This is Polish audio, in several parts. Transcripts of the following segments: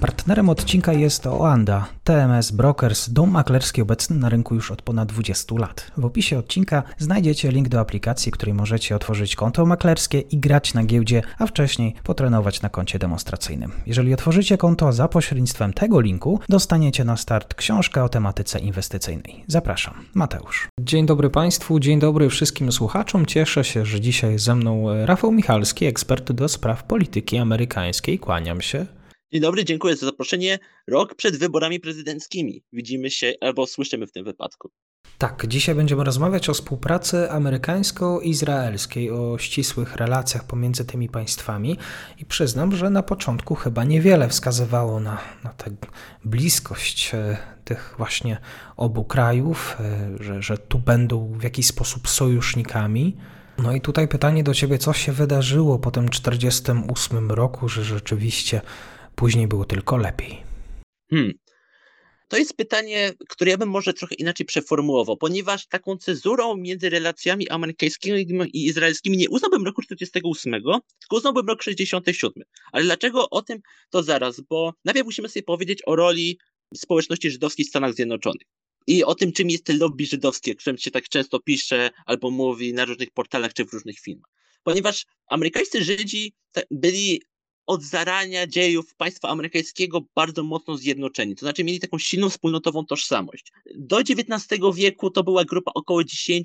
Partnerem odcinka jest Oanda, TMS Brokers, dom maklerski obecny na rynku już od ponad 20 lat. W opisie odcinka znajdziecie link do aplikacji, której możecie otworzyć konto maklerskie i grać na giełdzie, a wcześniej potrenować na koncie demonstracyjnym. Jeżeli otworzycie konto za pośrednictwem tego linku, dostaniecie na start książkę o tematyce inwestycyjnej. Zapraszam, Mateusz. Dzień dobry Państwu, dzień dobry wszystkim słuchaczom. Cieszę się, że dzisiaj ze mną Rafał Michalski, ekspert do spraw polityki amerykańskiej. Kłaniam się. Dzień dobry, dziękuję za zaproszenie. Rok przed wyborami prezydenckimi. Widzimy się albo słyszymy w tym wypadku. Tak, dzisiaj będziemy rozmawiać o współpracy amerykańsko-izraelskiej, o ścisłych relacjach pomiędzy tymi państwami i przyznam, że na początku chyba niewiele wskazywało na, na tę bliskość e, tych właśnie obu krajów, e, że, że tu będą w jakiś sposób sojusznikami. No i tutaj pytanie do Ciebie, co się wydarzyło po tym 1948 roku, że rzeczywiście Później było tylko lepiej. Hmm. To jest pytanie, które ja bym może trochę inaczej przeformułował, ponieważ taką cezurą między relacjami amerykańskimi i izraelskimi nie uznałbym roku 48, tylko uznałbym rok 67. Ale dlaczego o tym to zaraz? Bo najpierw musimy sobie powiedzieć o roli społeczności żydowskiej w Stanach Zjednoczonych. I o tym, czym jest lobby żydowskie, o którym się tak często pisze albo mówi na różnych portalach czy w różnych filmach. Ponieważ amerykańscy Żydzi byli od zarania dziejów państwa amerykańskiego bardzo mocno zjednoczeni. To znaczy mieli taką silną wspólnotową tożsamość. Do XIX wieku to była grupa około 10-15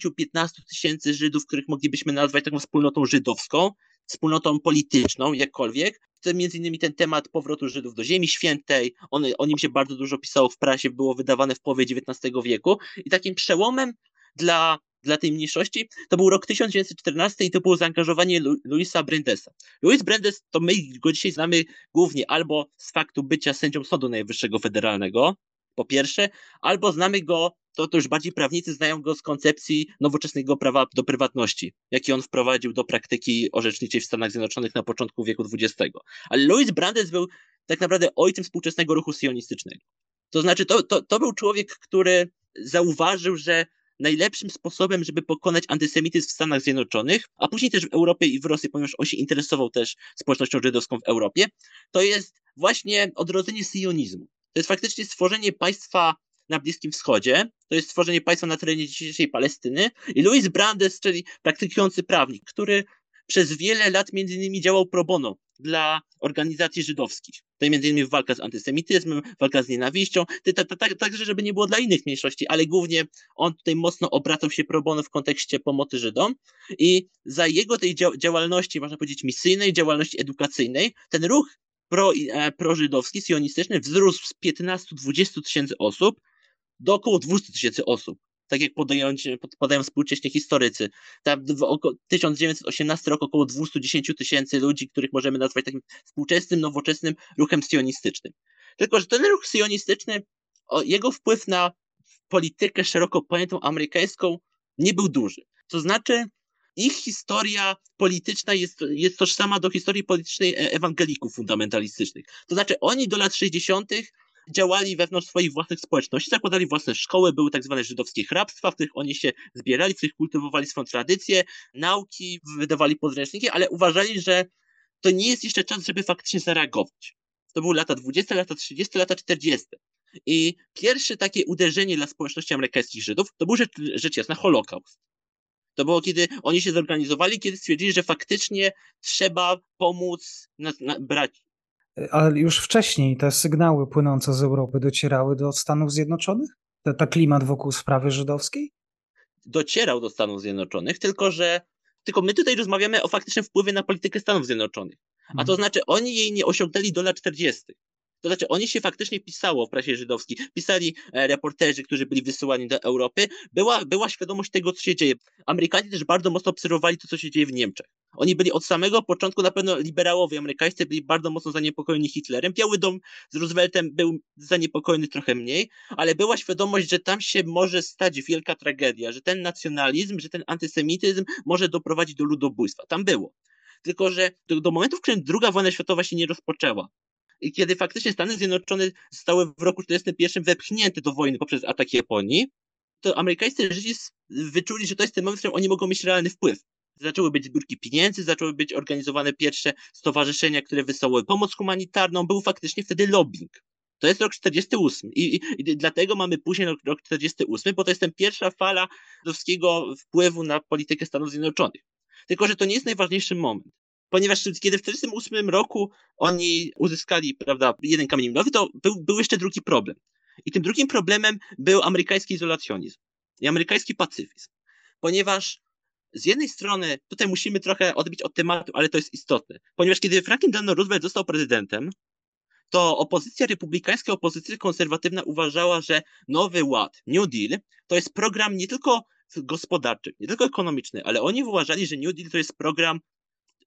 tysięcy Żydów, których moglibyśmy nazwać taką wspólnotą żydowską, wspólnotą polityczną, jakkolwiek. To między innymi ten temat powrotu Żydów do Ziemi Świętej, on, o nim się bardzo dużo pisało w prasie, było wydawane w połowie XIX wieku i takim przełomem dla dla tej mniejszości, to był rok 1914 i to było zaangażowanie Lu Louisa Brendesa. Louis Brendes to my go dzisiaj znamy głównie albo z faktu bycia sędzią Sądu Najwyższego Federalnego, po pierwsze, albo znamy go, to, to już bardziej prawnicy znają go z koncepcji nowoczesnego prawa do prywatności, jaki on wprowadził do praktyki orzeczniczej w Stanach Zjednoczonych na początku wieku XX. Ale Louis Brandes był tak naprawdę ojcem współczesnego ruchu sionistycznego. To znaczy, to, to, to był człowiek, który zauważył, że najlepszym sposobem, żeby pokonać antysemityzm w Stanach Zjednoczonych, a później też w Europie i w Rosji, ponieważ on się interesował też społecznością żydowską w Europie, to jest właśnie odrodzenie sionizmu. To jest faktycznie stworzenie państwa na Bliskim Wschodzie, to jest stworzenie państwa na terenie dzisiejszej Palestyny i Louis Brandes, czyli praktykujący prawnik, który przez wiele lat między innymi działał pro bono dla organizacji żydowskich. To między innymi walka z antysemityzmem, walka z nienawiścią, także żeby nie było dla innych mniejszości, ale głównie on tutaj mocno obracał się pro bono w kontekście pomocy Żydom i za jego tej działalności, można powiedzieć, misyjnej, działalności edukacyjnej, ten ruch pro, e, prożydowski, sionistyczny wzrósł z 15-20 tysięcy osób do około 200 tysięcy osób tak jak podają, podają współcześni historycy. Tam w 1918 rok około 210 tysięcy ludzi, których możemy nazwać takim współczesnym, nowoczesnym ruchem sionistycznym. Tylko, że ten ruch sionistyczny, jego wpływ na politykę szeroko pojętą amerykańską nie był duży. To znaczy, ich historia polityczna jest, jest tożsama do historii politycznej e, ewangelików fundamentalistycznych. To znaczy, oni do lat 60 działali wewnątrz swoich własnych społeczności, zakładali własne szkoły, były tak zwane żydowskie hrabstwa, w których oni się zbierali, w których kultywowali swoją tradycję, nauki, wydawali podręczniki, ale uważali, że to nie jest jeszcze czas, żeby faktycznie zareagować. To były lata 20, lata 30, lata 40. I pierwsze takie uderzenie dla społeczności amerykańskich Żydów to był rzecz, rzecz jasna Holokaust. To było, kiedy oni się zorganizowali, kiedy stwierdzili, że faktycznie trzeba pomóc na, na, brać ale już wcześniej te sygnały płynące z Europy docierały do Stanów Zjednoczonych? Ten klimat wokół sprawy żydowskiej? Docierał do Stanów Zjednoczonych, tylko że tylko my tutaj rozmawiamy o faktycznym wpływie na politykę Stanów Zjednoczonych. A to mhm. znaczy, oni jej nie osiągnęli do lat 40. To znaczy, oni się faktycznie pisało w prasie żydowskiej. Pisali e, reporterzy, którzy byli wysyłani do Europy. Była, była świadomość tego, co się dzieje. Amerykanie też bardzo mocno obserwowali to, co się dzieje w Niemczech. Oni byli od samego początku, na pewno liberałowie amerykańscy byli bardzo mocno zaniepokojeni Hitlerem. Biały Dom z Rooseveltem był zaniepokojony trochę mniej, ale była świadomość, że tam się może stać wielka tragedia, że ten nacjonalizm, że ten antysemityzm może doprowadzić do ludobójstwa. Tam było. tylko że do, do momentu, w którym druga wojna światowa się nie rozpoczęła, kiedy faktycznie Stany Zjednoczone zostały w roku 1941 wepchnięte do wojny poprzez atak Japonii, to amerykańscy reżyserzy wyczuli, że to jest ten moment, w którym oni mogą mieć realny wpływ. Zaczęły być zbiórki pieniędzy, zaczęły być organizowane pierwsze stowarzyszenia, które wysyłały pomoc humanitarną. Był faktycznie wtedy lobbying. To jest rok 48 I, i, i dlatego mamy później rok, rok 48, bo to jest ten pierwsza fala ruskiego wpływu na politykę Stanów Zjednoczonych. Tylko, że to nie jest najważniejszy moment. Ponieważ kiedy w 1948 roku oni uzyskali, prawda, jeden kamień milowy, to był, był jeszcze drugi problem. I tym drugim problemem był amerykański izolacjonizm i amerykański pacyfizm. Ponieważ z jednej strony, tutaj musimy trochę odbić od tematu, ale to jest istotne. Ponieważ kiedy Franklin Delano Roosevelt został prezydentem, to opozycja republikańska, opozycja konserwatywna uważała, że Nowy Ład, New Deal, to jest program nie tylko gospodarczy, nie tylko ekonomiczny, ale oni uważali, że New Deal to jest program,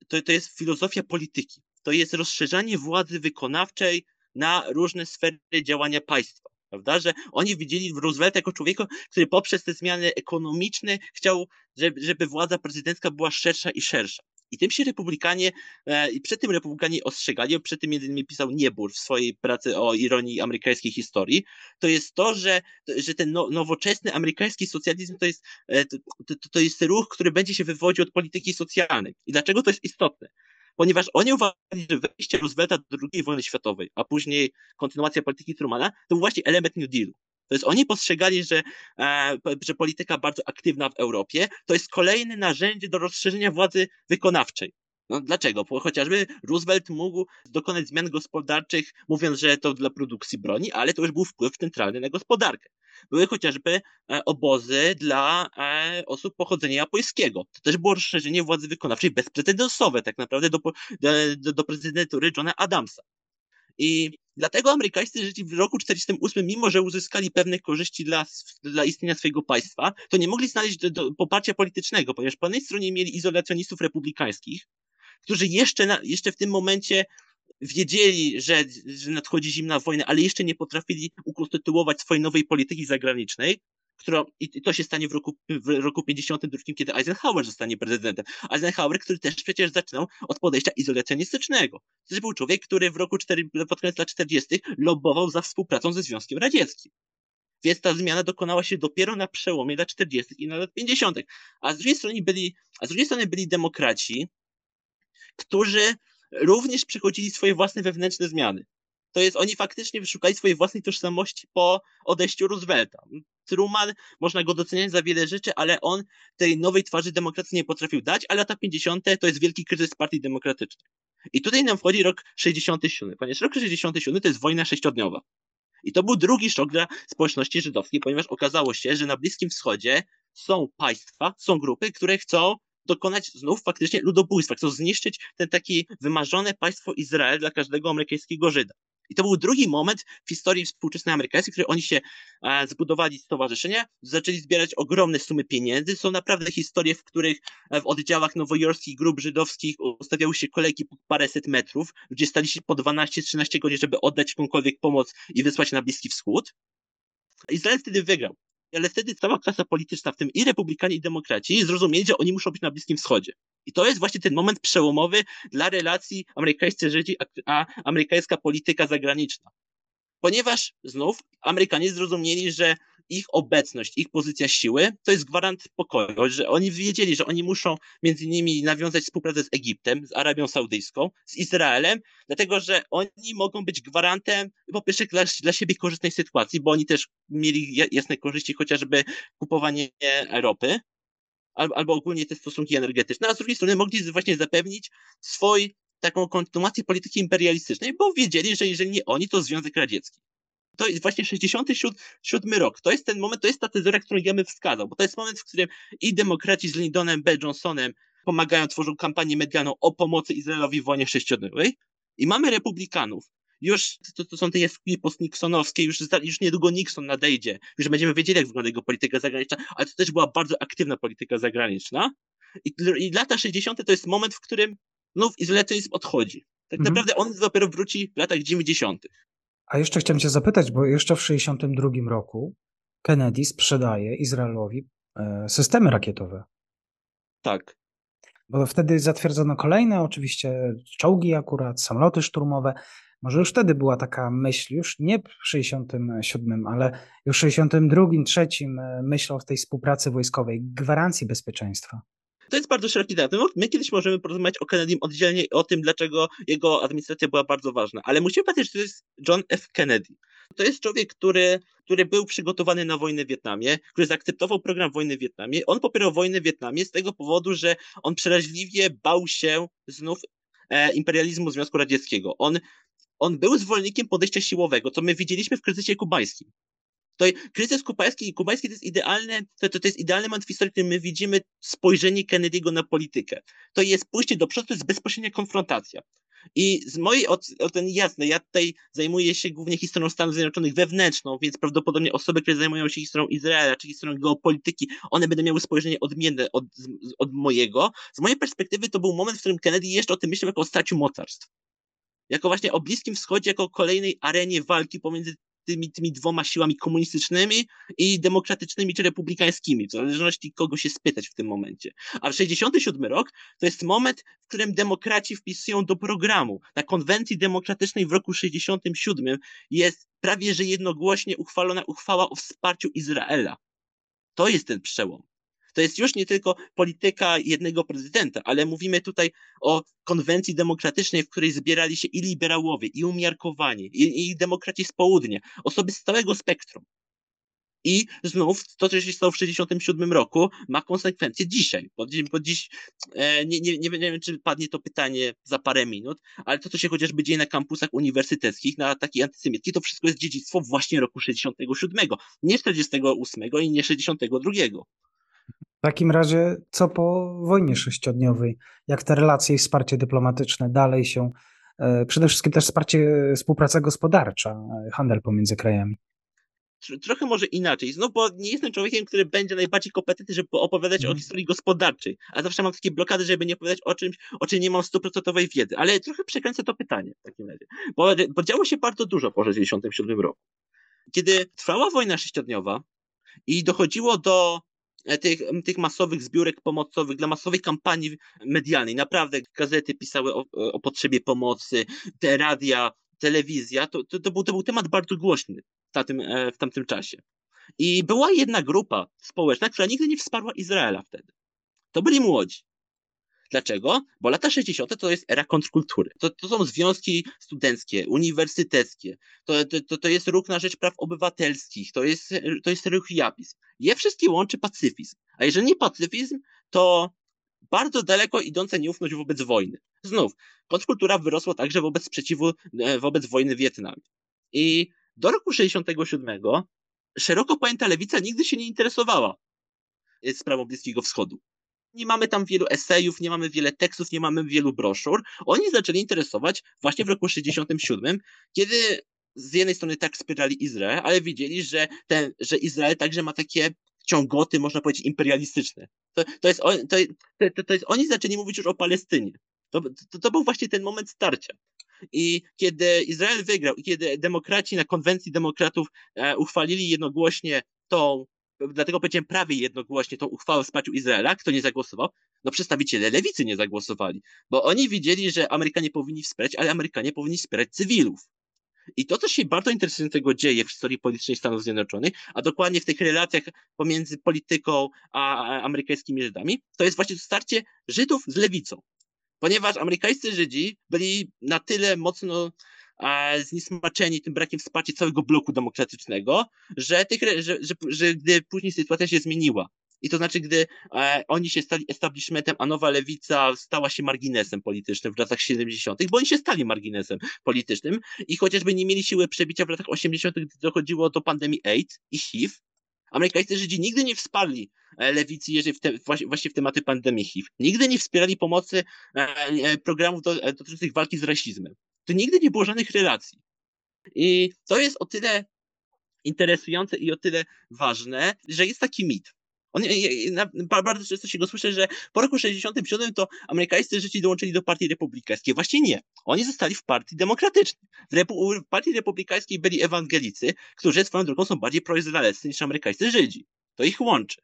to, to jest filozofia polityki. To jest rozszerzanie władzy wykonawczej na różne sfery działania państwa prawda? Że oni widzieli Roosevelta jako człowieka, który poprzez te zmiany ekonomiczne chciał, żeby, żeby władza prezydencka była szersza i szersza. I tym się republikanie, e, i przed tym republikanie ostrzegali, przed tym między innymi pisał Niebur w swojej pracy o ironii amerykańskiej historii, to jest to, że, że ten no, nowoczesny amerykański socjalizm to jest, e, to, to, jest ruch, który będzie się wywodził od polityki socjalnej. I dlaczego to jest istotne? ponieważ oni uważali, że wejście Roosevelta do II wojny światowej, a później kontynuacja polityki Trumana, to był właśnie element New Dealu. To jest oni postrzegali, że, e, że polityka bardzo aktywna w Europie to jest kolejne narzędzie do rozszerzenia władzy wykonawczej. No dlaczego? Bo chociażby Roosevelt mógł dokonać zmian gospodarczych, mówiąc, że to dla produkcji broni, ale to już był wpływ centralny na gospodarkę. Były chociażby e, obozy dla e, osób pochodzenia japońskiego. To też było rozszerzenie władzy wykonawczej bezprecedensowe, tak naprawdę do, do, do prezydentury Johna Adamsa. I dlatego amerykańscy Żydzi w roku 1948, mimo że uzyskali pewne korzyści dla, dla istnienia swojego państwa, to nie mogli znaleźć do, do poparcia politycznego, ponieważ po jednej stronie mieli izolacjonistów republikańskich, którzy jeszcze, na, jeszcze w tym momencie wiedzieli, że, że nadchodzi zimna wojna, ale jeszcze nie potrafili ukonstytuować swojej nowej polityki zagranicznej, która, i to się stanie w roku, w roku 52, kiedy Eisenhower zostanie prezydentem. Eisenhower, który też przecież zaczynał od podejścia izolacjonistycznego. To też był człowiek, który w roku 4, pod koniec lat 40. lobbował za współpracą ze Związkiem Radzieckim. Więc ta zmiana dokonała się dopiero na przełomie lat 40. i na lat 50. A z drugiej strony byli, a z drugiej strony byli demokraci, którzy również przechodzili swoje własne wewnętrzne zmiany. To jest, oni faktycznie wyszukali swojej własnej tożsamości po odejściu Roosevelta. Truman, można go doceniać za wiele rzeczy, ale on tej nowej twarzy demokracji nie potrafił dać, a lata 50. to jest wielki kryzys partii demokratycznej. I tutaj nam wchodzi rok 67, ponieważ rok 67 to jest wojna sześciodniowa. I to był drugi szok dla społeczności żydowskiej, ponieważ okazało się, że na Bliskim Wschodzie są państwa, są grupy, które chcą dokonać znów faktycznie ludobójstwa, chcą zniszczyć ten taki wymarzone państwo Izrael dla każdego amerykańskiego Żyda. I to był drugi moment w historii współczesnej amerykańskiej, w której oni się e, zbudowali stowarzyszenia, zaczęli zbierać ogromne sumy pieniędzy. Są naprawdę historie, w których e, w oddziałach nowojorskich grup żydowskich ustawiały się kolejki po paręset metrów, gdzie stali się po 12-13 godzin, żeby oddać jakąkolwiek pomoc i wysłać na Bliski Wschód. Izrael wtedy wygrał ale wtedy cała klasa polityczna, w tym i republikanie, i demokraci, zrozumieli, że oni muszą być na Bliskim Wschodzie. I to jest właśnie ten moment przełomowy dla relacji amerykańscy Żydzi, a, amerykańska polityka zagraniczna. Ponieważ znów Amerykanie zrozumieli, że ich obecność, ich pozycja siły to jest gwarant pokoju, że oni wiedzieli, że oni muszą między innymi nawiązać współpracę z Egiptem, z Arabią Saudyjską, z Izraelem, dlatego że oni mogą być gwarantem po pierwsze dla, dla siebie korzystnej sytuacji, bo oni też mieli jasne korzyści, chociażby kupowanie ropy, albo ogólnie te stosunki energetyczne, a z drugiej strony mogli właśnie zapewnić swój taką kontynuację polityki imperialistycznej, bo wiedzieli, że jeżeli nie oni, to Związek Radziecki to jest właśnie 67 rok. To jest ten moment, to jest ta tezora, którą ja bym wskazał, bo to jest moment, w którym i demokraci z Lindonem B. Johnsonem pomagają, tworzą kampanię medialną o pomocy Izraelowi w wojnie sześciodniowej i mamy republikanów. Już to, to są te jaskini post-Nixonowskie, już, już niedługo Nixon nadejdzie, już będziemy wiedzieli, jak wygląda jego polityka zagraniczna, ale to też była bardzo aktywna polityka zagraniczna. I, i lata 60. to jest moment, w którym znów izolacjonizm odchodzi. Tak mhm. naprawdę on dopiero wróci w latach 90. A jeszcze chciałem Cię zapytać, bo jeszcze w 1962 roku Kennedy sprzedaje Izraelowi e, systemy rakietowe. Tak. Bo wtedy zatwierdzono kolejne, oczywiście czołgi akurat, samoloty szturmowe. Może już wtedy była taka myśl, już nie w 67, ale już w 62, 3 myśl o tej współpracy wojskowej, gwarancji bezpieczeństwa. To jest bardzo szeroki temat. My kiedyś możemy porozmawiać o Kennedym oddzielnie i o tym, dlaczego jego administracja była bardzo ważna. Ale musimy pamiętać, że to jest John F. Kennedy. To jest człowiek, który, który był przygotowany na wojnę w Wietnamie, który zaakceptował program wojny w Wietnamie. On popierał wojnę w Wietnamie z tego powodu, że on przeraźliwie bał się znów e, imperializmu Związku Radzieckiego. On, on był zwolennikiem podejścia siłowego, co my widzieliśmy w kryzysie kubańskim. To kryzys kubański, kubański to jest idealne, to, to, to jest idealny moment w historii, w którym my widzimy spojrzenie Kennedy'ego na politykę. To jest pójście do przodu, to jest bezpośrednia konfrontacja. I z mojej oceny jasne, ja tutaj zajmuję się głównie historią Stanów Zjednoczonych wewnętrzną, więc prawdopodobnie osoby, które zajmują się historią Izraela czy historią geopolityki, one będą miały spojrzenie odmienne od, od mojego. Z mojej perspektywy to był moment, w którym Kennedy jeszcze o tym myślał jako o straciu mocarstw jako właśnie o Bliskim Wschodzie, jako kolejnej arenie walki pomiędzy tymi, tymi dwoma siłami komunistycznymi i demokratycznymi czy republikańskimi, w zależności kogo się spytać w tym momencie. A 67 rok to jest moment, w którym demokraci wpisują do programu. Na konwencji demokratycznej w roku 67 jest prawie że jednogłośnie uchwalona uchwała o wsparciu Izraela. To jest ten przełom. To jest już nie tylko polityka jednego prezydenta, ale mówimy tutaj o konwencji demokratycznej, w której zbierali się i liberałowie, i umiarkowani, i, i demokraci z południa, osoby z całego spektrum. I znów to, co się stało w 1967 roku, ma konsekwencje dzisiaj. Bo, bo dziś e, nie, nie, nie, wiem, czy padnie to pytanie za parę minut, ale to, co się chociażby dzieje na kampusach uniwersyteckich, na taki antysemicki, to wszystko jest dziedzictwo właśnie roku 67, nie 48 i nie 62. W takim razie, co po wojnie sześciodniowej? Jak te relacje i wsparcie dyplomatyczne dalej się, e, przede wszystkim też wsparcie, współpraca gospodarcza, e, handel pomiędzy krajami? Trochę może inaczej. Znów, bo nie jestem człowiekiem, który będzie najbardziej kompetentny, żeby opowiadać mm. o mhm. historii gospodarczej, a zawsze mam takie blokady, żeby nie opowiadać o czymś, o czym nie mam stuprocentowej wiedzy. Ale trochę przekręcę to pytanie w takim razie. Bo, bo działo się bardzo dużo po 1967 roku. Kiedy trwała wojna sześciodniowa i dochodziło do tych, tych masowych zbiórek pomocowych, dla masowej kampanii medialnej. Naprawdę gazety pisały o, o potrzebie pomocy, te radia, telewizja. To, to, to, był, to był temat bardzo głośny w tamtym, e, w tamtym czasie. I była jedna grupa społeczna, która nigdy nie wsparła Izraela wtedy. To byli młodzi. Dlaczego? Bo lata 60. to jest era kontrkultury. To, to są związki studenckie, uniwersyteckie, to, to, to jest ruch na rzecz praw obywatelskich, to jest, to jest ruch japizm. Je wszystkie łączy pacyfizm. A jeżeli nie pacyfizm, to bardzo daleko idąca nieufność wobec wojny. Znów, kontrkultura wyrosła także wobec sprzeciwu, e, wobec wojny w Wietnamie. I do roku 67 szeroko pojęta lewica nigdy się nie interesowała sprawą Bliskiego Wschodu nie mamy tam wielu esejów, nie mamy wiele tekstów, nie mamy wielu broszur. Oni zaczęli interesować właśnie w roku 67, kiedy z jednej strony tak wspierali Izrael, ale widzieli, że, ten, że Izrael także ma takie ciągoty, można powiedzieć, imperialistyczne. To, to, jest, to, to, to jest, oni zaczęli mówić już o Palestynie. To, to, to był właśnie ten moment starcia. I kiedy Izrael wygrał, i kiedy demokraci na konwencji demokratów e, uchwalili jednogłośnie tą dlatego powiedziałem prawie jednogłośnie tą uchwałę o wsparciu Izraela. Kto nie zagłosował? No przedstawiciele lewicy nie zagłosowali, bo oni widzieli, że Amerykanie powinni wspierać, ale Amerykanie powinni wspierać cywilów. I to, co się bardzo interesującego dzieje w historii politycznej Stanów Zjednoczonych, a dokładnie w tych relacjach pomiędzy polityką a amerykańskimi Żydami, to jest właśnie starcie Żydów z lewicą. Ponieważ amerykańscy Żydzi byli na tyle mocno zniesmaczeni tym brakiem wsparcia całego bloku demokratycznego, że, tych, że, że, że gdy później sytuacja się zmieniła, i to znaczy, gdy e, oni się stali establishmentem, a nowa lewica stała się marginesem politycznym w latach 70., bo oni się stali marginesem politycznym i chociażby nie mieli siły przebicia w latach 80., gdy dochodziło do pandemii AIDS i HIV, amerykańscy Żydzi nigdy nie wsparli e, lewicy, jeżeli w te, właśnie w tematy pandemii HIV. Nigdy nie wspierali pomocy e, e programów do, e, dotyczących walki z rasizmem to nigdy nie było żadnych relacji. I to jest o tyle interesujące i o tyle ważne, że jest taki mit. On, bardzo często się go słyszy, że po roku 67 to amerykańscy Żydzi dołączyli do partii republikańskiej. Właśnie nie. Oni zostali w partii demokratycznej. W, Repu w partii republikańskiej byli ewangelicy, którzy swoją drogą są bardziej proizraelscy niż amerykańscy Żydzi. To ich łączy.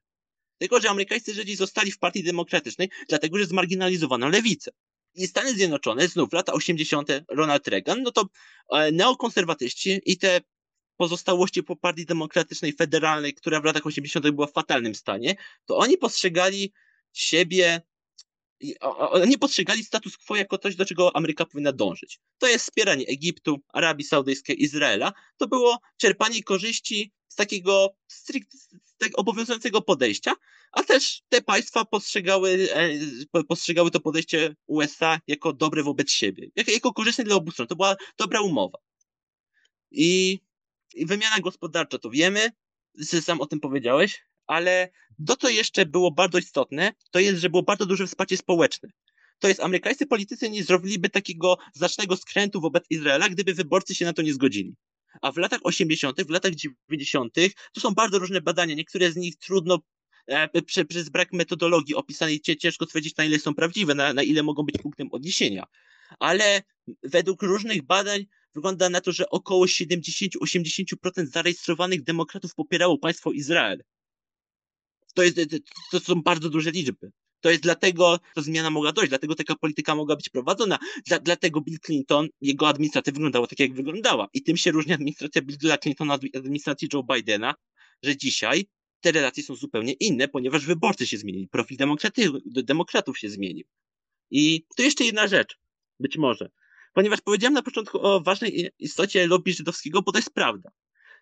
Tylko, że amerykańscy Żydzi zostali w Partii Demokratycznej, dlatego, że zmarginalizowano lewicę. I Stany Zjednoczone, znów lata 80. Ronald Reagan, no to e, neokonserwatyści i te pozostałości po Partii Demokratycznej Federalnej, która w latach 80. była w fatalnym stanie, to oni postrzegali siebie oni postrzegali status quo jako coś, do czego Ameryka powinna dążyć. To jest wspieranie Egiptu, Arabii Saudyjskiej, Izraela. To było czerpanie korzyści z takiego strict, z tego obowiązującego podejścia, a też te państwa postrzegały, e, postrzegały to podejście USA jako dobre wobec siebie, jako, jako korzystne dla obu stron. To była dobra umowa. I, i wymiana gospodarcza, to wiemy, sam o tym powiedziałeś, ale to, co jeszcze było bardzo istotne, to jest, że było bardzo duże wsparcie społeczne. To jest, amerykańscy politycy nie zrobiliby takiego znacznego skrętu wobec Izraela, gdyby wyborcy się na to nie zgodzili. A w latach 80., w latach 90., to są bardzo różne badania, niektóre z nich trudno e, prze, przez brak metodologii opisanej ciężko stwierdzić, na ile są prawdziwe, na, na ile mogą być punktem odniesienia. Ale według różnych badań wygląda na to, że około 70-80% zarejestrowanych demokratów popierało państwo Izrael. To, jest, to są bardzo duże liczby. To jest dlatego, ta zmiana mogła dojść, dlatego taka polityka mogła być prowadzona. Dla, dlatego Bill Clinton, jego administracja wyglądała tak, jak wyglądała. I tym się różni administracja Billa Clintona od administracji Joe Bidena, że dzisiaj te relacje są zupełnie inne, ponieważ wyborcy się zmienili, profil demokratów się zmienił. I to jeszcze jedna rzecz, być może. Ponieważ powiedziałem na początku o ważnej istocie lobby żydowskiego, bo to jest prawda.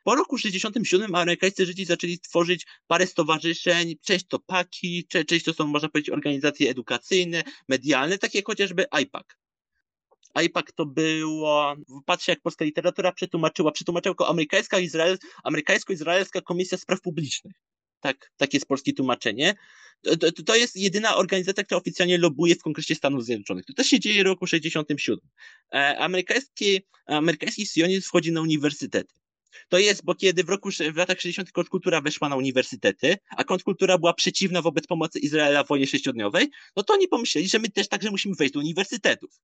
Po roku 67 amerykańscy Żydzi zaczęli tworzyć parę stowarzyszeń, część to PAKI, część to są, można powiedzieć, organizacje edukacyjne, medialne, takie jak chociażby IPAC. IPAC to było, patrzcie jak polska literatura przetłumaczyła, przetłumaczyła jako amerykańska Izrael, amerykańsko-izraelska Komisja Spraw Publicznych. Tak, takie jest polskie tłumaczenie. To, to, to, jest jedyna organizacja, która oficjalnie lobuje w Kongresie Stanów Zjednoczonych. To też się dzieje w roku 67. E, amerykański, amerykański sionizm wchodzi na uniwersytety. To jest, bo kiedy w roku, w latach 60. kontrkultura weszła na uniwersytety, a kontrkultura była przeciwna wobec pomocy Izraela w wojnie sześciodniowej, no to oni pomyśleli, że my też także musimy wejść do uniwersytetów.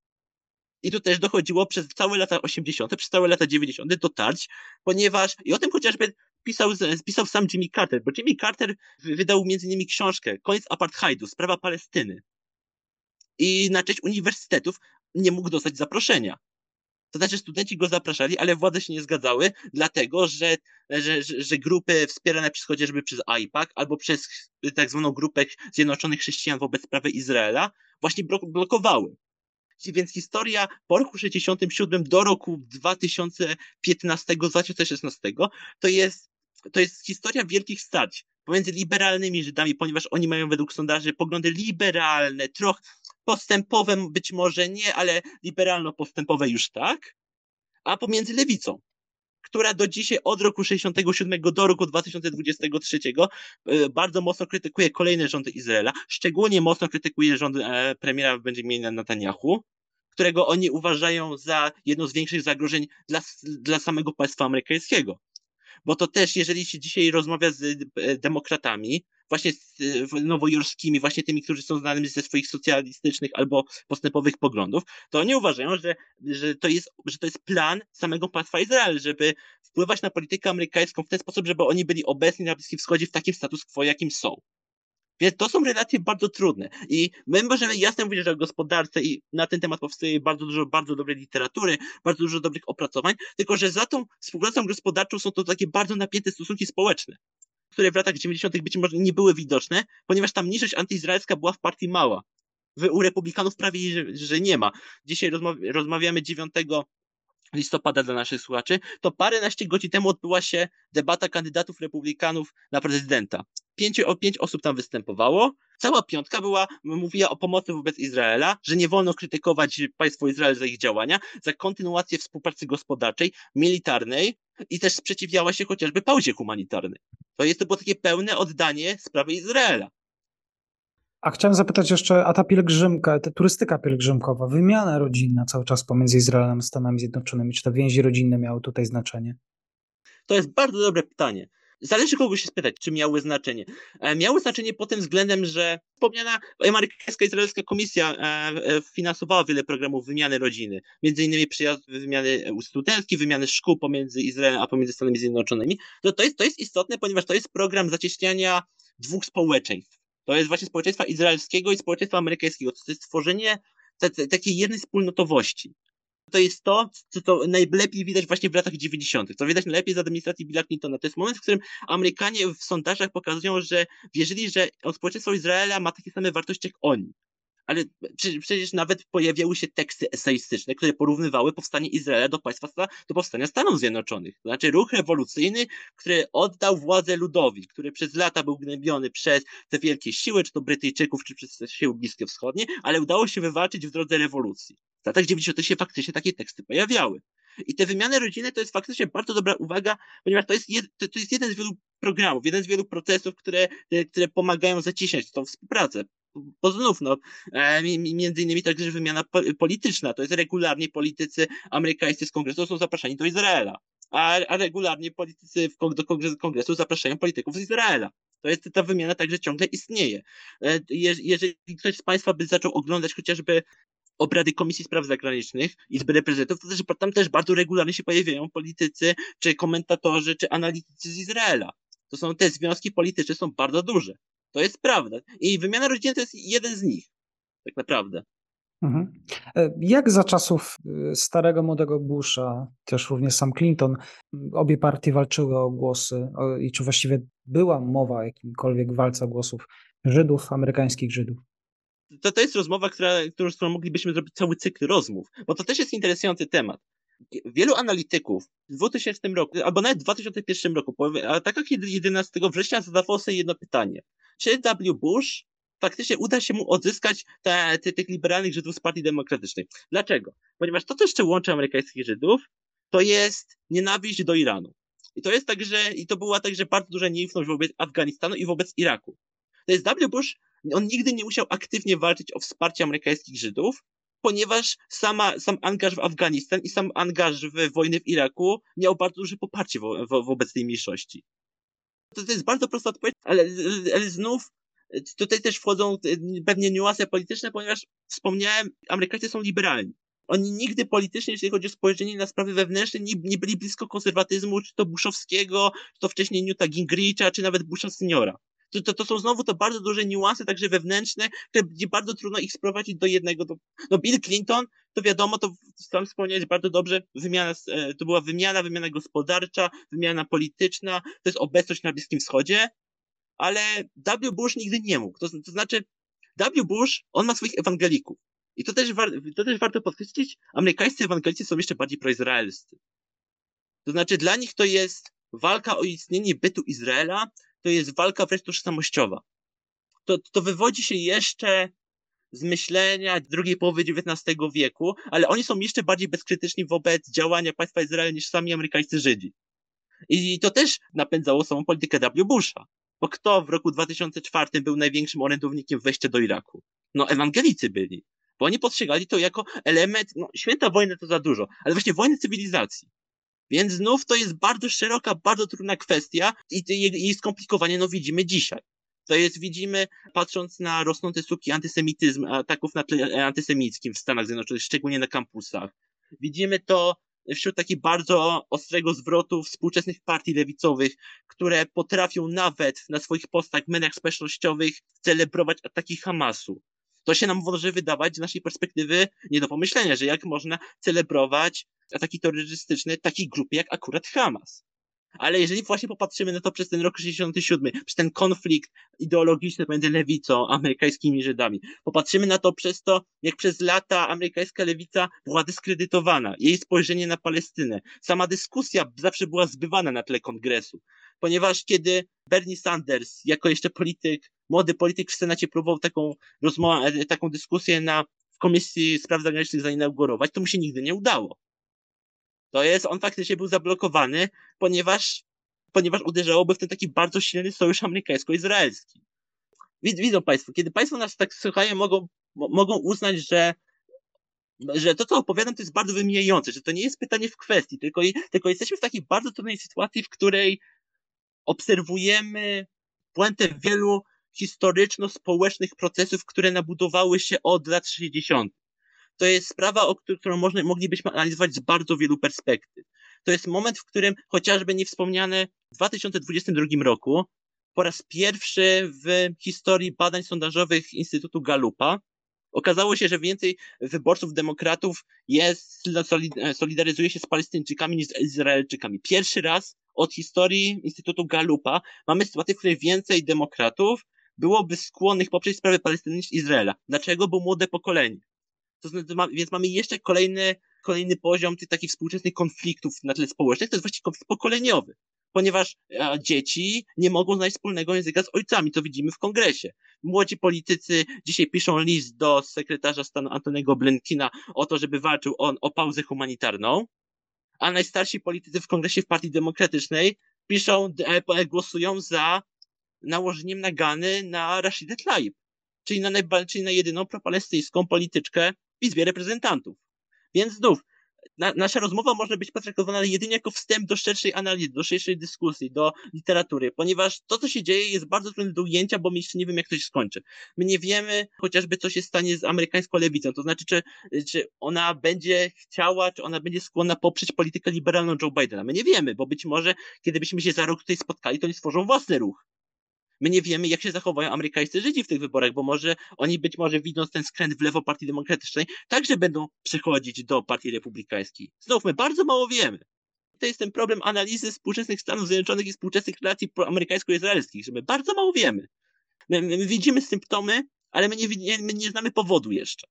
I tu też dochodziło przez całe lata 80., przez całe lata 90. do tarć, ponieważ, i o tym chociażby pisał, pisał sam Jimmy Carter, bo Jimmy Carter wydał między innymi książkę Koniec apartheidu, sprawa Palestyny. I na cześć uniwersytetów nie mógł dostać zaproszenia. To znaczy studenci go zapraszali, ale władze się nie zgadzały, dlatego że, że, że, grupy wspierane przez chociażby przez AIPAC albo przez tak zwaną grupę Zjednoczonych Chrześcijan wobec sprawy Izraela właśnie blokowały. Więc historia po roku 67 do roku 2015-2016 to jest, to jest historia wielkich starć pomiędzy liberalnymi Żydami, ponieważ oni mają według sondaży poglądy liberalne, trochę postępowe być może nie, ale liberalno-postępowe już tak, a pomiędzy lewicą, która do dzisiaj od roku 67 do roku 2023 e, bardzo mocno krytykuje kolejne rządy Izraela, szczególnie mocno krytykuje rząd e, premiera Benjamina Netanyahu, którego oni uważają za jedno z większych zagrożeń dla, dla samego państwa amerykańskiego. Bo to też, jeżeli się dzisiaj rozmawia z e, demokratami, właśnie z nowojorskimi, właśnie tymi, którzy są znanymi ze swoich socjalistycznych albo postępowych poglądów, to oni uważają, że, że, to, jest, że to jest plan samego państwa Izrael, żeby wpływać na politykę amerykańską w ten sposób, żeby oni byli obecni na Bliskim Wschodzie w takim status quo, jakim są. Więc to są relacje bardzo trudne. I my możemy jasno mówić, że o gospodarce i na ten temat powstaje bardzo dużo bardzo dobrej literatury, bardzo dużo dobrych opracowań, tylko że za tą współpracą gospodarczą są to takie bardzo napięte stosunki społeczne które w latach 90. być może nie były widoczne, ponieważ tam mniejszość antyizraelska była w partii mała. U republikanów prawie, że, że nie ma. Dzisiaj rozmawiamy 9 listopada dla naszych słuchaczy, to paręnaście godzin temu odbyła się debata kandydatów republikanów na prezydenta. O pięć osób tam występowało. Cała piątka była, mówiła o pomocy wobec Izraela, że nie wolno krytykować państwo Izrael za ich działania, za kontynuację współpracy gospodarczej, militarnej i też sprzeciwiała się chociażby pauzie humanitarnej. To jest to było takie pełne oddanie sprawy Izraela. A chciałem zapytać jeszcze, a ta pielgrzymka, ta turystyka pielgrzymkowa, wymiana rodzinna cały czas pomiędzy Izraelem a Stanami Zjednoczonymi, czy te więzi rodzinne miały tutaj znaczenie? To jest bardzo dobre pytanie. Zależy kogo się spytać, czy miały znaczenie. E, miały znaczenie pod tym względem, że wspomniana amerykańska izraelska komisja e, e, finansowała wiele programów wymiany rodziny. Między innymi przyjazd wymiany studenckich, wymiany szkół pomiędzy Izraelem a pomiędzy Stanami Zjednoczonymi. To, to, jest, to jest istotne, ponieważ to jest program zacieśniania dwóch społeczeństw. To jest właśnie społeczeństwa izraelskiego i społeczeństwa amerykańskiego. To jest stworzenie takiej jednej wspólnotowości. To jest to, co to najlepiej widać właśnie w latach 90. To widać najlepiej z administracji Billa Clintona. To jest moment, w którym Amerykanie w sondażach pokazują, że wierzyli, że społeczeństwo Izraela ma takie same wartości jak oni ale przecież nawet pojawiały się teksty eseistyczne, które porównywały powstanie Izraela do państwa, do powstania Stanów Zjednoczonych. To znaczy ruch rewolucyjny, który oddał władzę ludowi, który przez lata był gnębiony przez te wielkie siły, czy to Brytyjczyków, czy przez siły bliskie wschodnie, ale udało się wywalczyć w drodze rewolucji. Latach 90. się faktycznie takie teksty pojawiały. I te wymiany rodziny to jest faktycznie bardzo dobra uwaga, ponieważ to jest, jed, to, to jest jeden z wielu programów, jeden z wielu procesów, które, które pomagają zaciśniać tą współpracę bo znów, no, e, między innymi także wymiana polityczna, to jest regularnie politycy amerykańscy z kongresu są zapraszani do Izraela, a, a regularnie politycy w, do kongresu, kongresu zapraszają polityków z Izraela. To jest, ta wymiana także ciągle istnieje. E, jeżeli ktoś z Państwa by zaczął oglądać chociażby obrady Komisji Spraw Zagranicznych, Izby Reprezentantów, to też, tam też bardzo regularnie się pojawiają politycy, czy komentatorzy, czy analitycy z Izraela. To są te związki polityczne są bardzo duże. To jest prawda. I wymiana rodzinna to jest jeden z nich. Tak naprawdę. Mhm. E, jak za czasów y, starego, młodego Busha, też również sam Clinton, obie partie walczyły o głosy i czy właściwie była mowa o jakimkolwiek walce o głosów Żydów, amerykańskich Żydów? To, to jest rozmowa, która, którą moglibyśmy zrobić cały cykl rozmów, bo to też jest interesujący temat. Wielu analityków w 2000 roku, albo nawet w 2001 roku, a tak jak 11 września zadawało sobie jedno pytanie czy W. Bush faktycznie uda się mu odzyskać te, te, tych liberalnych Żydów z Partii Demokratycznej. Dlaczego? Ponieważ to, co jeszcze łączy amerykańskich Żydów, to jest nienawiść do Iranu. I to jest także, i to była także bardzo duża nieufność wobec Afganistanu i wobec Iraku. To jest W. Bush, on nigdy nie musiał aktywnie walczyć o wsparcie amerykańskich Żydów, ponieważ sama, sam angaż w Afganistan i sam angaż w wojnę w Iraku miał bardzo duże poparcie wo, wo, wobec tej mniejszości. To, to jest bardzo prosta odpowiedź, ale, ale znów tutaj też wchodzą pewnie niuanse polityczne, ponieważ wspomniałem, Amerykanie są liberalni. Oni nigdy politycznie, jeżeli chodzi o spojrzenie na sprawy wewnętrzne, nie, nie byli blisko konserwatyzmu, czy to Bushowskiego, czy to wcześniej Newta Gingricha, czy nawet Busha seniora to, to, to są znowu to bardzo duże niuanse, także wewnętrzne, które będzie bardzo trudno ich sprowadzić do jednego. Do, no Bill Clinton, to wiadomo, to sam wspomniałeś bardzo dobrze, wymiana, e, to była wymiana, wymiana gospodarcza, wymiana polityczna, to jest obecność na Bliskim Wschodzie, ale W. Bush nigdy nie mógł. To, to znaczy, W. Bush, on ma swoich ewangelików. I to też, war, to też warto podkreślić, amerykańscy ewangelicy są jeszcze bardziej proizraelscy. To znaczy, dla nich to jest walka o istnienie bytu Izraela, to jest walka wręcz tożsamościowa. To, to wywodzi się jeszcze z myślenia drugiej połowy XIX wieku, ale oni są jeszcze bardziej bezkrytyczni wobec działania państwa Izrael niż sami amerykańscy Żydzi. I to też napędzało samą politykę W. Busha. Bo kto w roku 2004 był największym orędownikiem wejścia do Iraku? No, ewangelicy byli. Bo oni postrzegali to jako element, no, święta wojny to za dużo, ale właśnie wojny cywilizacji. Więc znów to jest bardzo szeroka, bardzo trudna kwestia i jej skomplikowanie no widzimy dzisiaj. To jest, widzimy, patrząc na rosnące słupki antysemityzm, ataków na tle antysemickim w Stanach Zjednoczonych, szczególnie na kampusach. Widzimy to wśród takich bardzo ostrego zwrotu współczesnych partii lewicowych, które potrafią nawet na swoich postach, mediach społecznościowych celebrować ataki Hamasu. To się nam może wydawać z naszej perspektywy nie do pomyślenia, że jak można celebrować ataki terrorystyczne takiej grupy jak akurat Hamas. Ale jeżeli właśnie popatrzymy na to przez ten rok 67, przez ten konflikt ideologiczny pomiędzy lewicą, amerykańskimi Żydami, popatrzymy na to przez to, jak przez lata amerykańska lewica była dyskredytowana, jej spojrzenie na Palestynę. Sama dyskusja zawsze była zbywana na tle kongresu, ponieważ kiedy Bernie Sanders, jako jeszcze polityk, młody polityk w Senacie próbował taką rozmowę, taką dyskusję na w Komisji Spraw Zagranicznych zainaugurować, to mu się nigdy nie udało to jest, on faktycznie był zablokowany, ponieważ, ponieważ uderzałoby w ten taki bardzo silny sojusz amerykańsko-izraelski. Widzą Państwo, kiedy Państwo nas tak słuchają, mogą, mogą uznać, że że to, co opowiadam, to jest bardzo wymijające, że to nie jest pytanie w kwestii, tylko, tylko jesteśmy w takiej bardzo trudnej sytuacji, w której obserwujemy puentę wielu historyczno-społecznych procesów, które nabudowały się od lat 60 to jest sprawa, o którą można, moglibyśmy analizować z bardzo wielu perspektyw. To jest moment, w którym chociażby niewspomniane w 2022 roku po raz pierwszy w historii badań sondażowych Instytutu Galupa okazało się, że więcej wyborców demokratów jest, solidaryzuje się z Palestyńczykami niż z Izraelczykami. Pierwszy raz od historii Instytutu Galupa mamy sytuację, w której więcej demokratów byłoby skłonnych poprzeć sprawy Palestyny niż Izraela. Dlaczego? Bo młode pokolenie. To znaczy, więc mamy jeszcze kolejny, kolejny poziom tych takich współczesnych konfliktów na tle społecznych, to jest właściwie konflikt pokoleniowy ponieważ e, dzieci nie mogą znaleźć wspólnego języka z ojcami, to widzimy w kongresie. Młodzi politycy dzisiaj piszą list do sekretarza stanu Antonego Blinkina o to, żeby walczył on o pauzę humanitarną, a najstarsi politycy w kongresie w Partii Demokratycznej piszą, e, głosują za nałożeniem nagany na Rashidę Tlaib, czyli na, czyli na jedyną propalestyńską polityczkę w Izbie Reprezentantów. Więc znów, na, nasza rozmowa może być potraktowana jedynie jako wstęp do szerszej analizy, do szerszej dyskusji, do literatury, ponieważ to, co się dzieje, jest bardzo trudne do ujęcia, bo my jeszcze nie wiemy, jak to się skończy. My nie wiemy chociażby, co się stanie z amerykańską lewicą, to znaczy, czy, czy ona będzie chciała, czy ona będzie skłonna poprzeć politykę liberalną Joe Bidena. My nie wiemy, bo być może, kiedy byśmy się za rok tutaj spotkali, to oni stworzą własny ruch. My nie wiemy, jak się zachowają amerykańscy Żydzi w tych wyborach, bo może oni być może widząc ten skręt w lewo Partii Demokratycznej, także będą przechodzić do Partii Republikańskiej. Znów, my bardzo mało wiemy. To jest ten problem analizy współczesnych Stanów Zjednoczonych i współczesnych relacji amerykańsko-izraelskich, że my bardzo mało wiemy. My, my widzimy symptomy, ale my nie, my nie znamy powodu jeszcze.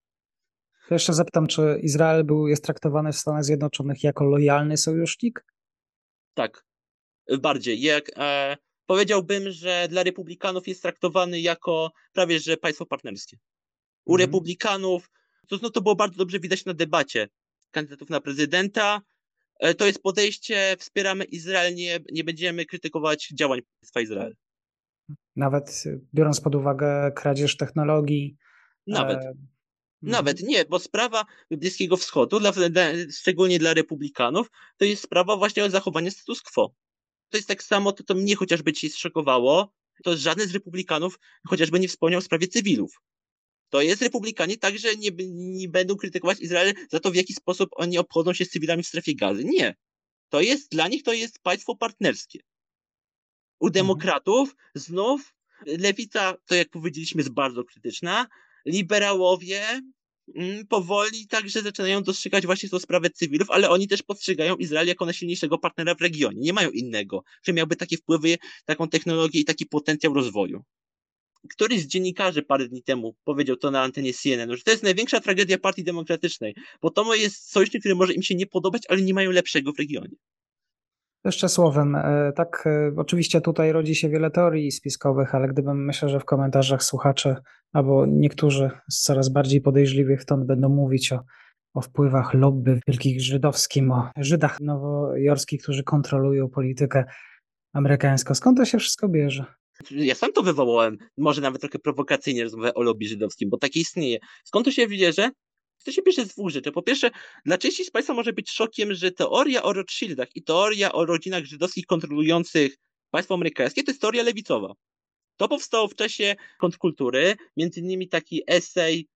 To jeszcze zapytam, czy Izrael był, jest traktowany w Stanach Zjednoczonych jako lojalny sojusznik? Tak, bardziej. Jak, e, powiedziałbym, że dla republikanów jest traktowany jako prawie że państwo partnerskie. U mhm. republikanów, to, no, to było bardzo dobrze widać na debacie kandydatów na prezydenta. E, to jest podejście, wspieramy Izrael, nie, nie będziemy krytykować działań państwa Izrael. Nawet biorąc pod uwagę kradzież technologii. Nawet. E... Nawet nie, bo sprawa Bliskiego Wschodu, dla, szczególnie dla republikanów, to jest sprawa właśnie o zachowanie status quo to jest tak samo, to, to mnie chociażby ci zszokowało, to żaden z republikanów chociażby nie wspomniał o sprawie cywilów. To jest republikanie także nie, nie będą krytykować Izrael za to, w jaki sposób oni obchodzą się z cywilami w strefie gazy. Nie. To jest, dla nich to jest państwo partnerskie. U mhm. demokratów znów lewica, to jak powiedzieliśmy, jest bardzo krytyczna. Liberałowie powoli także zaczynają dostrzegać właśnie tą sprawę cywilów, ale oni też postrzegają Izrael jako najsilniejszego partnera w regionie. Nie mają innego, że miałby takie wpływy, taką technologię i taki potencjał rozwoju. Któryś z dziennikarzy parę dni temu powiedział to na antenie CNN, że to jest największa tragedia Partii Demokratycznej, bo to jest sojusznik, który może im się nie podobać, ale nie mają lepszego w regionie. Jeszcze słowem, e, tak, e, oczywiście tutaj rodzi się wiele teorii spiskowych, ale gdybym myślę, że w komentarzach słuchacze albo niektórzy z coraz bardziej podejrzliwych stąd będą mówić o, o wpływach lobby wielkich żydowskim, o Żydach nowojorskich, którzy kontrolują politykę amerykańską. Skąd to się wszystko bierze? Ja sam to wywołałem, może nawet trochę prowokacyjnie rozmowę o lobby żydowskim, bo takie istnieje. Skąd to się bierze? To się bierze z dwóch rzeczy. Po pierwsze, dla części z Państwa może być szokiem, że teoria o Rothschildach i teoria o rodzinach żydowskich kontrolujących państwo amerykańskie to jest teoria lewicowa. To powstało w czasie kontrkultury, między innymi taki esej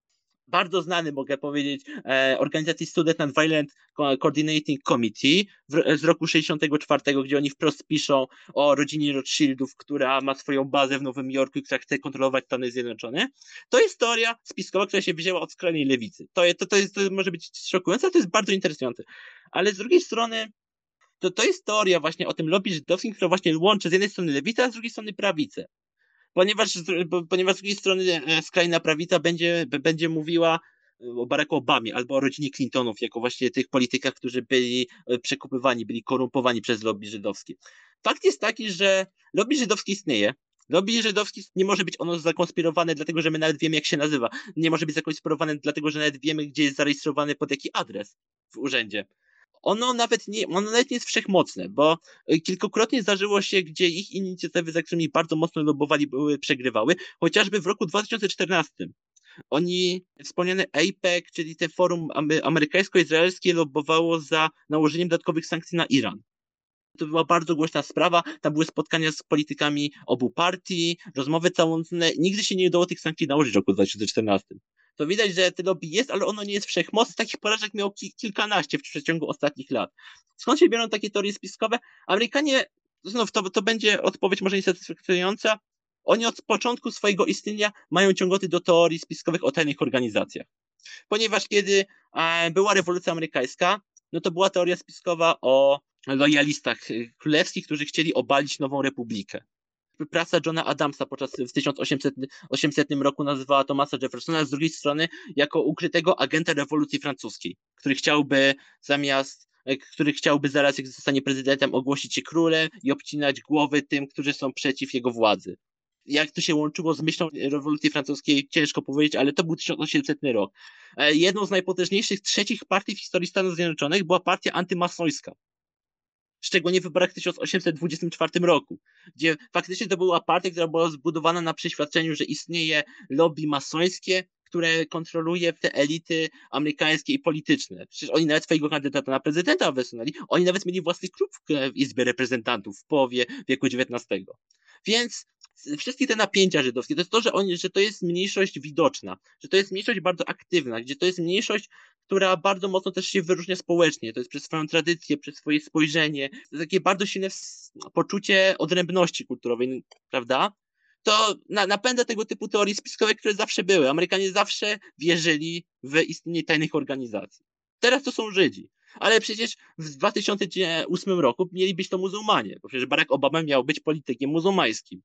bardzo znany, mogę powiedzieć, e, organizacji Student Nonviolent Coordinating Committee z roku 64, gdzie oni wprost piszą o rodzinie Rothschildów, która ma swoją bazę w Nowym Jorku i która chce kontrolować Stany Zjednoczone. To jest teoria spiskowa, która się wzięła od skrajnej lewicy. To, to, to, jest, to może być szokujące, ale to jest bardzo interesujące. Ale z drugiej strony to, to jest teoria właśnie o tym lobby żydowskim, która właśnie łączy z jednej strony lewicę, a z drugiej strony prawicę ponieważ, ponieważ z drugiej strony e, skrajna prawica będzie, będzie mówiła e, o Baracku Obamie albo o rodzinie Clintonów, jako właśnie tych politykach, którzy byli e, przekupywani, byli korumpowani przez lobby żydowskie. Fakt jest taki, że lobby żydowskie istnieje, Lobby żydowski nie może być ono zakonspirowane, dlatego że my nawet wiemy, jak się nazywa. Nie może być zakonspirowane, dlatego że nawet wiemy, gdzie jest zarejestrowany pod jaki adres w urzędzie ono nawet nie, ono nawet nie jest wszechmocne, bo e, kilkukrotnie zdarzyło się, gdzie ich inicjatywy, za którymi bardzo mocno lobowali, były, przegrywały, chociażby w roku 2014. Oni, wspomniane APEC, czyli te forum amerykańsko-izraelskie, lobowało za nałożeniem dodatkowych sankcji na Iran. To była bardzo głośna sprawa, tam były spotkania z politykami obu partii, rozmowy całątne, nigdy się nie udało tych sankcji nałożyć w roku 2014 to widać, że te lobby jest, ale ono nie jest wszechmocne. Takich porażek miało kilkanaście w przeciągu ostatnich lat. Skąd się biorą takie teorie spiskowe? Amerykanie znów to, to będzie odpowiedź może niesatysfakcjonująca. Oni od początku swojego istnienia mają ciągoty do teorii spiskowych o tajnych organizacjach. Ponieważ kiedy e, była rewolucja amerykańska, no to była teoria spiskowa o lojalistach e, królewskich, którzy chcieli obalić nową republikę. Praca Johna Adamsa podczas w 1800, 800 roku nazywała Thomasa Jeffersona z drugiej strony jako ukrytego agenta rewolucji francuskiej, który chciałby zamiast e, który chciałby zaraz, jak zostanie prezydentem, ogłosić się królem i obcinać głowy tym, którzy są przeciw jego władzy jak to się łączyło z myślą rewolucji francuskiej, ciężko powiedzieć, ale to był 1800 rok. E, jedną z najpotężniejszych trzecich partii w historii Stanów Zjednoczonych była partia antymasońska. Szczególnie w wyborach w 1824 roku, gdzie faktycznie to była partia, która była zbudowana na przeświadczeniu, że istnieje lobby masońskie, które kontroluje te elity amerykańskie i polityczne. Przecież oni nawet swojego kandydata na prezydenta wysunęli. Oni nawet mieli własny klub w Izbie Reprezentantów w połowie wieku XIX. Więc wszystkie te napięcia żydowskie, to jest to, że, oni, że to jest mniejszość widoczna, że to jest mniejszość bardzo aktywna, gdzie to jest mniejszość, która bardzo mocno też się wyróżnia społecznie, to jest przez swoją tradycję, przez swoje spojrzenie, takie bardzo silne poczucie odrębności kulturowej, prawda? To na, napędza tego typu teorii spiskowe, które zawsze były. Amerykanie zawsze wierzyli w istnienie tajnych organizacji. Teraz to są Żydzi. Ale przecież w 2008 roku mieli być to muzułmanie, bo przecież Barack Obama miał być politykiem muzułmańskim.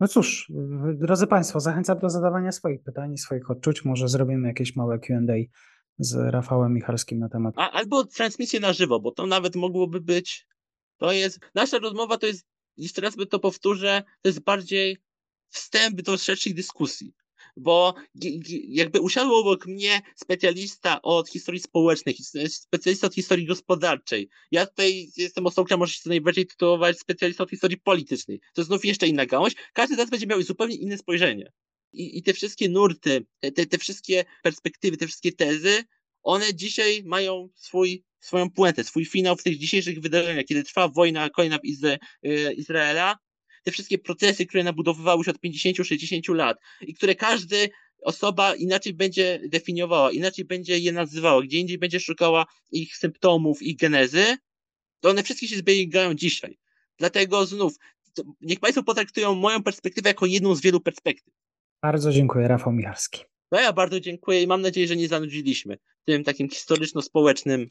No cóż, drodzy Państwo, zachęcam do zadawania swoich pytań swoich odczuć. Może zrobimy jakieś małe QA z Rafałem Michalskim na temat. A, albo transmisję na żywo, bo to nawet mogłoby być. To jest. Nasza rozmowa to jest, jeszcze raz by to powtórzę, to jest bardziej wstęp do szerszych dyskusji bo jakby usiadł obok mnie specjalista od historii społecznej, specjalista od historii gospodarczej. Ja tutaj jestem osobą, która może się najbardziej tytułować specjalista od historii politycznej. To znów jeszcze inna gałąź. Każdy z nas będzie miał zupełnie inne spojrzenie. I, i te wszystkie nurty, te, te wszystkie perspektywy, te wszystkie tezy, one dzisiaj mają swój, swoją puentę, swój finał w tych dzisiejszych wydarzeniach, kiedy trwa wojna kolejna w Izra y, Izraela, te wszystkie procesy, które nabudowywały się od 50-60 lat i które każdy osoba inaczej będzie definiowała, inaczej będzie je nazywała, gdzie indziej będzie szukała ich symptomów, ich genezy, to one wszystkie się zbiegają dzisiaj. Dlatego znów, niech Państwo potraktują moją perspektywę jako jedną z wielu perspektyw. Bardzo dziękuję, Rafał Michalski. No ja bardzo dziękuję i mam nadzieję, że nie zanudziliśmy tym takim historyczno-społecznym